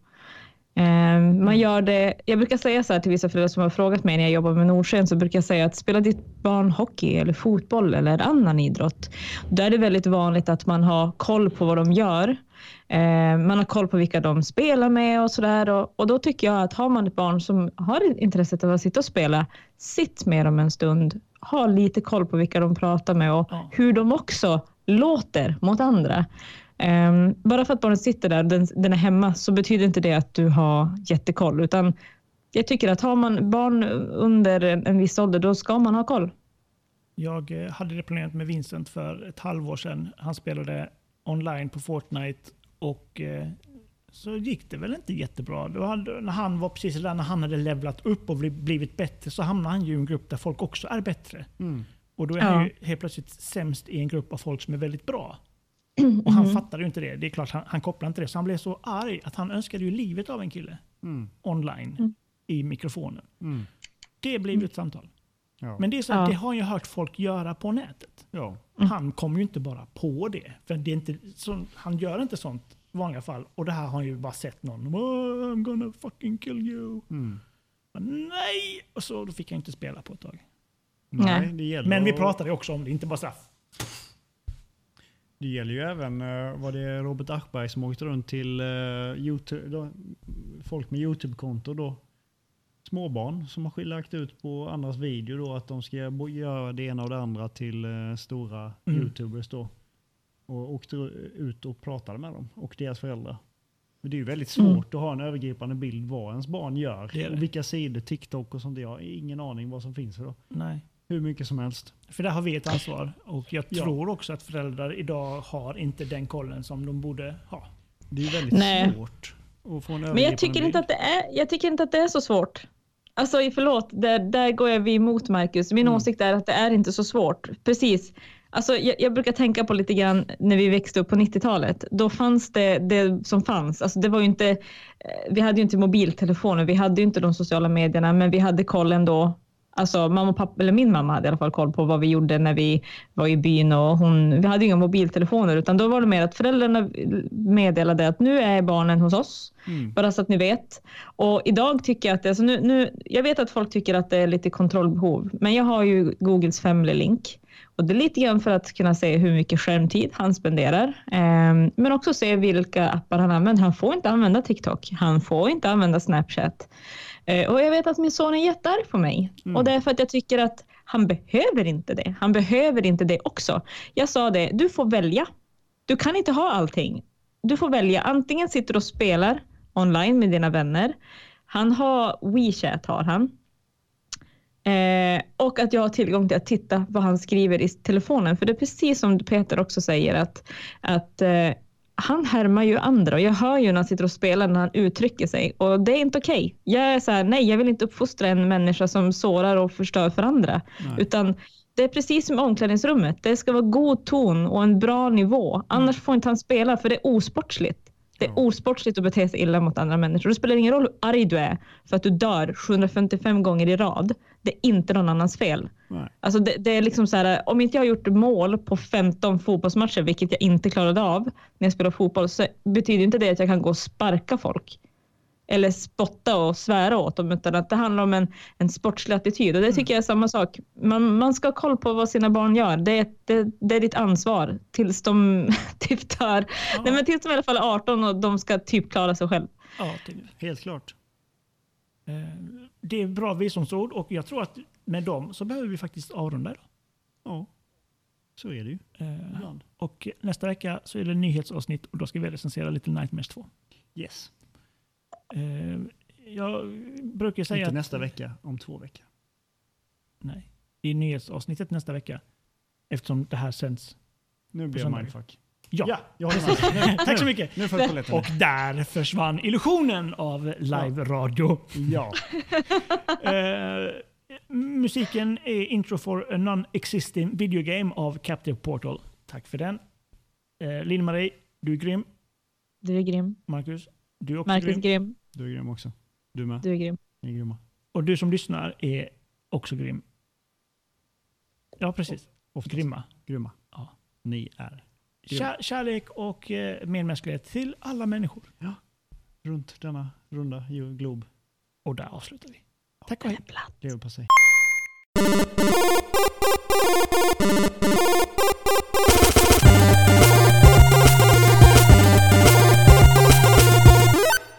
Em, man gör det, jag brukar säga så här till vissa föräldrar som har frågat mig när jag jobbar med Nordsjön, så brukar jag säga att spela ditt barn hockey eller fotboll eller annan idrott, då är det väldigt vanligt att man har koll på vad de gör. Eh, man har koll på vilka de spelar med och sådär. Och, och då tycker jag att har man ett barn som har intresset av att sitta och spela, sitt med dem en stund. Ha lite koll på vilka de pratar med och Ja. hur de också låter mot andra. Ehm, bara för att barnet sitter där, den, den är hemma, så betyder inte det att du har jättekoll. Utan jag tycker att har man barn under en, en viss ålder, då ska man ha koll. Jag eh, hade det planerat med Vincent för ett halvår sedan. Han spelade online på Fortnite och eh, så gick det väl inte jättebra. Då hade, när han var precis där, när han hade levlat upp och bli- blivit bättre så hamnade han ju i en grupp där folk också är bättre. Mm. Och då är han Ja. ju helt plötsligt sämst i en grupp av folk som är väldigt bra. Och han fattade ju inte det. Det är klart, han, han kopplade inte det. Så han blev så arg att han önskade ju livet av en kille Mm. online Mm. i mikrofonen. Mm. Det blev ju ett samtal. Ja. Men det är så att Ja. det har jag hört folk göra på nätet. ja. Han kom ju inte bara på det. För det är inte, så, han gör inte sånt i vanliga fall. Och det här har han ju bara sett någon. "Oh, I'm gonna fucking kill you. Mm. Men nej! Och så då fick jag inte spela på ett tag. Nej, Nej. det gäller Men vi pratade också om det, inte bara straff. Det gäller ju även, eh, var det Robert Aschberg som åkte runt till eh, YouTube, då, folk med YouTube-konto då. Småbarn som har lagt ut på andras video då att de ska göra det ena och det andra till eh, stora Mm. YouTubers då. Och åkte ut och pratade med dem och deras föräldrar. Men det är ju väldigt svårt att ha en övergripande bild vad ens barn gör. Det det. Och vilka sidor, TikTok och sånt. Jag har ingen aning vad som finns för då. Nej. Hur mycket som helst. För där har vi ett ansvar. Och jag Ja. tror också att föräldrar idag har inte den kollen som de borde ha. Det är ju väldigt Nej. svårt att få en Men jag tycker, bild. inte att det är, jag tycker inte att det är så svårt. Alltså förlåt, där, där går jag vi emot Marcus. Min Mm. åsikt är att det är inte så svårt. Precis. Alltså, jag, jag brukar tänka på lite grann när vi växte upp på 90-talet. Då fanns det det som fanns. Alltså, det var inte, eh, vi hade ju inte mobiltelefoner, vi hade ju inte de sociala medierna, men vi hade koll ändå. Alltså mamma och pappa, eller min mamma hade i alla fall koll på vad vi gjorde när vi var i byn och hon, vi hade inga mobiltelefoner utan då var det mer att föräldrarna meddelade att nu är barnen hos oss. Mm. Bara så att ni vet. Och idag tycker jag att det, alltså nu, nu, jag vet att folk tycker att det är lite kontrollbehov, men jag har ju Googles Family Link. Och det är lite grann för att kunna se hur mycket skärmtid han spenderar. Ehm, men också se vilka appar han använder. Han får inte använda TikTok. Han får inte använda Snapchat. Eh, och jag vet att min son är jättearg på mig. Mm. Och det är för att jag tycker att han behöver inte det. Han behöver inte det också. Jag sa det, du får välja. Du kan inte ha allting. Du får välja. Antingen sitter du och spelar online med dina vänner. Han har WeChat har han. Eh, och att jag har tillgång till att titta vad han skriver i telefonen. För det är precis som Peter också säger att, att eh, han härmar ju andra och jag hör ju när han sitter och spelar när han uttrycker sig och det är inte okej. Jag är så här, nej jag vill inte uppfostra en människa som sårar och förstör för andra. Nej. Utan det är precis som omklädningsrummet. Det ska vara god ton och en bra nivå. Annars får inte han spela för det är osportsligt. Det är osportsligt att bete sig illa mot andra människor. Det spelar ingen roll hur arg du är för att du dör 755 gånger i rad. Det är inte någon annans fel. Nej. Alltså det, det är liksom så här, om inte jag har gjort mål på 15 fotbollsmatcher, vilket jag inte klarade av när jag spelar fotboll, så betyder inte det att jag kan gå och sparka folk. Eller spotta och svära åt dem, utan att det handlar om en, en sportslig attityd. Och det tycker jag är samma sak. Man, man ska ha koll på vad sina barn gör. Det, är- det, det är ditt ansvar tills de typ dör. Ja. Nej, men tills de i alla fall är 18 och de ska typ klara sig själv. Ja. Helt klart. Eh, Det är bra visdomsord och jag tror att med dem så behöver vi faktiskt avrunda idag. Ja, så är det ju Eh, ibland. Och nästa vecka så är det nyhetsavsnitt och då ska vi recensera Little Nightmares 2. Yes. Eh, Jag brukar säga Inte att nästa vecka, om två veckor. Nej, i nyhetsavsnittet nästa vecka. Eftersom det här sänds. Nu blir jag mindfuck. Ja, Ja, jag håller med. tack så mycket. Nu polletten. Och där försvann illusionen av live-radio. Ja, Eh, musiken är Intro for a Non-Existing Video Game av Captive Portal. Tack för den. Eh, Linn-Marie, du är grym. Du är grym. Marcus, du är också Marcus grym. grym. Du är grym också. Du med. Du är grym. Ni är grymma. Och du som lyssnar är också grym. Ja, precis. Oftast. Grymma. Grymma. Ja. Ni är. Kär, kärlek och eh, medmänsklighet till alla människor. Ja. Runt denna runda glob. Och där avslutar vi. Tack och hej. Leverpastej.